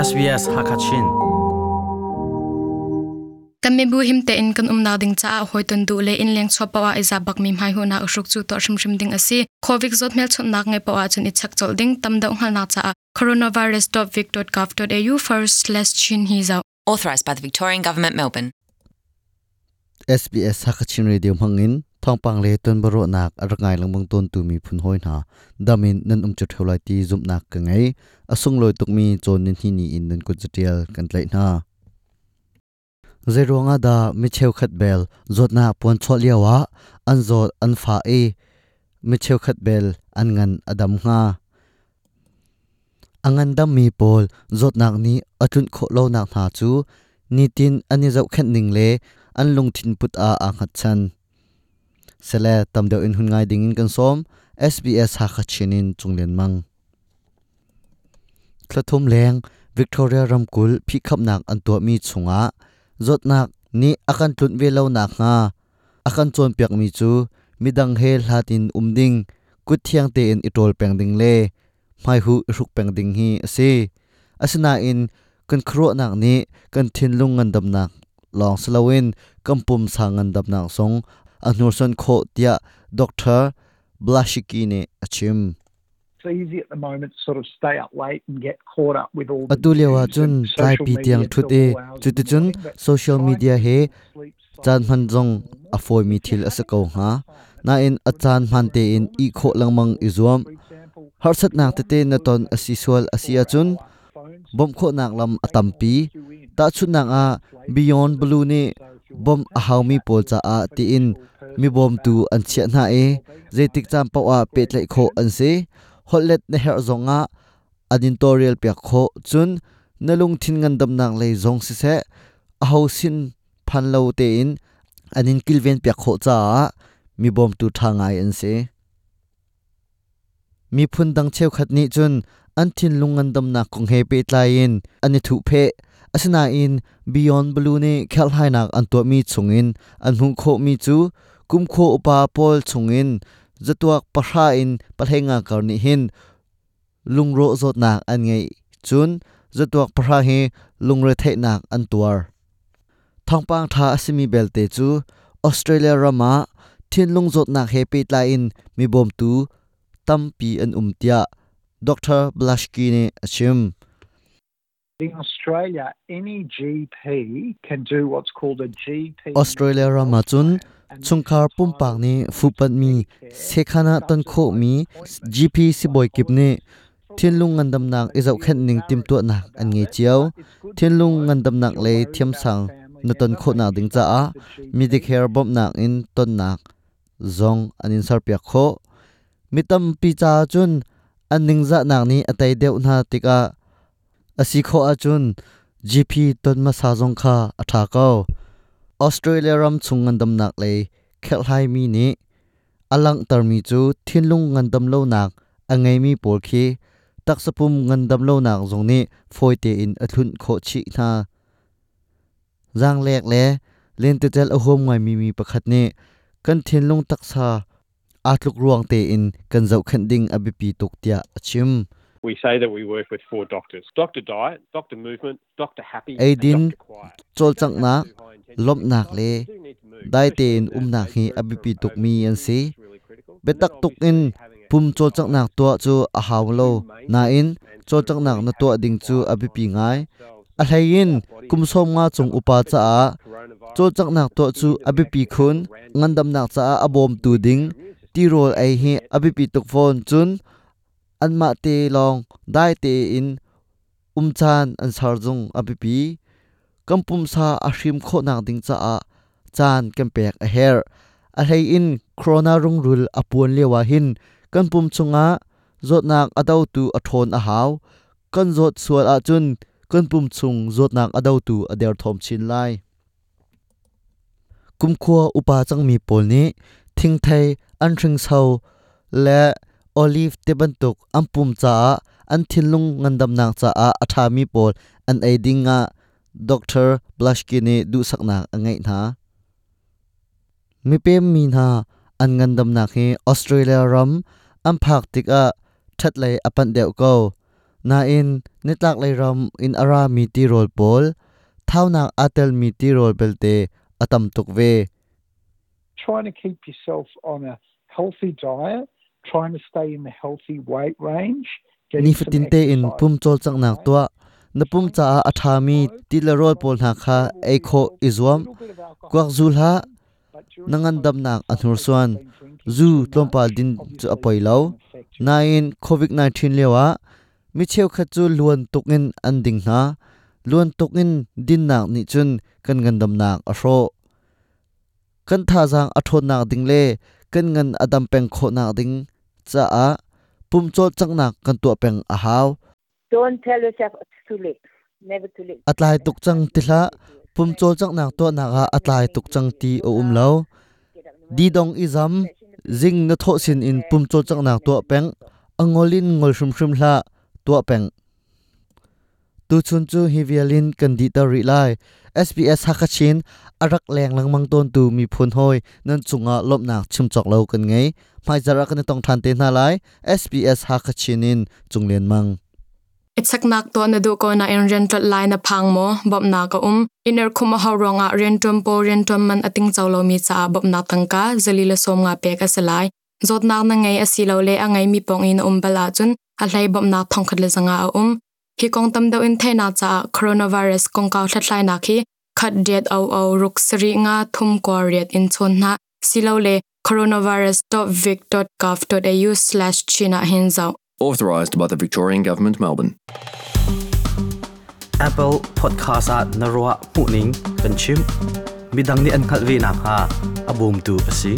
SBS Hakachin. Kan me bu him te in kan um na ding cha hoi ton du le in leng chho pawa iza bak mi mai hu na usuk chu to shim shim ding asi covid zot mel chon nak nge pawa chun i chak chol ding tam da ung na cha coronavirus.vic.gov.au first slash chin hi za authorised by the Victorian Government, Melbourne. SBS Hakachin Radio Mangin ทองปังเลตันบรอนักรักไงลังบังตนตูมีพุนห้อยนาดามินนั่นอุ้มจุดเทลายตีจุมนักกังไงอสงลอยตกมีจนนินที่นี่อินนันกุจเดียลกันเลยนาเจรวงอาดามิเชลขัดเบลจดนาปวนชดเลียวะอันจดอันฟ้าเอมิเชลขัดเบลอันเงินอดัมงาอังงันดัมมีปอลจดนักนี้อจุนโคเลานักหาจูนิตินอันนี้จะแค่หนึ่งเลอันลงทินปุตอาอางหัดชัน sele tamdeu in hun ngai ding in kan som SBS ha kha chinin chunglen mang thlathum leng Victoria Ramkul phi khap nak an to mi chunga zot nak ni akan tlut ve lo nak nga akan chon pek mi chu midang he hlatin umding kut thiang te in itol peng ding le mai hu ruk peng ding hi ase asina in kan khro nak ni kan thin lung ngan dam nak long slowin kampum sa ngan dam nak song anurson kho tia doctor blashiki ne achim atulewa chun tai pi tiang thut e chuti chun social media he chan man jong a foi mi thil asa ko ha? Na in achan man te in i kho langmang izuam har sat nak te te na ton asisual asia chun. Bom kho nak lam atampi ta chu nak a beyond blue ni. Bom a haw mi pol cha a ti in mi bom tu an chia na e. Zetik cham pa wa pe tlai kho an se hollet na her zonga adin adintorial pya kho. Chun nalung thin ngan dam nang lei zong si se. A ho sin phan lo te in. Anin kilven pya kho cha mi bom tu tha ngai an se mi phun dang cheu khat ni chun. An thin lung ngan dam na kong he pe tlai in. Ani thu phe. Asina in. Beyond blue ne khel hai nak an to mi chungin an hung kho mi chu kum kho upa pol chungin zatuak pahra in palhenga karni hin lungro zot nak an ngei. Chun zatuak pahra hi lungre thei nak an tuar. Thongpang tha asimi belte chu australia rama thin lung zot nak he pe tlain mi bom tu tampi an umtia dr blashki ne achim. In Australia, any GP can do what's called a GP. Australia rama chun chungkhar pumpak ni fupat mi sekhana ton kho mi GP siboi kip ni thinlung ngandam nak izau khat ning tim tu nak an nge chiao thinlung ngandam nak le thiam sang na ton kho nak ding cha a medicare bom nak in ton nak zong anin sar pya kho mitam pi cha chun an ning za nak ni atai deuh na tika asi kho a chun gp ton ma sa zong kha atha ออสเตรเลียรัมชุงงันดำนักเลยเคลไฮมีนี้อลังตรมีจูทินลุงงันดำโลนักอังไงมีปวดขี้ตักสปุมงันดำโลนักตรงนี้ฟอยเตอินอทุนโคชินาจางแรกเลเล่นเตเจอโฮมไงมีมีประคัดนี้กันทียนลงตักซาอาทลุกรวงเตอินกันเจ้าขันดิ้งอบิปีตกเตียชิม Quiet. chol chang na lom nak le dai te in um nak hi abipi tok mi an si betak tok in pum chol chang nak to chu a haw lo na in chol chang nak na to ding chu abipi ngai. a hlain kum som nga chung upa cha a chol chang nak to chu abipi khun ngandam nak cha a abom tu ding. ti rol ai hi abipi tok phone chun an ma te long dai te in um chan an sar jung abipi kampum sa a hrim kho nak ding cha a chan kan pek a her a hei in corona rung rul apun lewa hin kan pum chunga zot nak adau tu a thon a haw kan zot sual a chun kan pum chung zot nak adau tu a der thom chin lai kum khua upa chang mi pol ni thing thai an thring sau le olive tebantuk ampum cha an thilung ngandam nak cha a atha mi pol an aidinga doctor blashki ne du sakna angai na mi pem mi na an ngandam nak he australia ram am phak tik a that lai apan deu ko na in nitlak leiram in ara mi ti rol pol thaunak atel mi ti rol belte atam tuk ve Trying to keep yourself on a healthy diet, trying to stay in the healthy weight range. getting ni fitin te in pum chol chang nak tua. Na pum cha a atha mi ti la rol pol na kha ei kho izwam kwak zul ha nangan dam nak anur suan. zu tlompa din chu apoi lo na in covid 19 lewa mi cheu kha chu luan tukin an ding na luan tukin din nak ni chun kan gandam nak a ro kan tha jang athon nak ding le kan ngan adam peng kho nak ding. Cha a pum chol chang nak kan tu peng a haw Don't tell yourself it's too late. Never too late. atlai tuk chang ti hla pum chol chang nak to na ga atlai tuk chang ti o um lo. Di dong i zam zing na tho sin in pum chol chang nak to peng. Angolin ngol shum shum hla to peng tu chun chu hi vialin kan di ta ri lai. SBS Hakachin, arak leng lang mang ton tu mi phun hoi, nan chunga lop nak chim chok lo kan ngei. Mai zara kan tong than te na lai SBS Hakachin in chunglen mang. Itsak nak to na du ko na in rental line na pang mo bob na ka um. Iner khuma ha ronga rentum po rentum man ating chawlo mi cha bob na tangka zalila som nga pe ka salai zot na na ngai asilo le angai mi pong in um bala chun, a hlai bob na thong khat le zanga um. Hi kong tam do in the na cha coronavirus kong ka thlai na khi khat det au au ruk sri nga thum ko riat in chon na silo le coronavirus.vic.gov.au/china hinzau Authorised by the Victorian Government, Melbourne. Apple Podcast at Narwa Puning Kanchim Bidang ni an khalvi na ha abum tu asi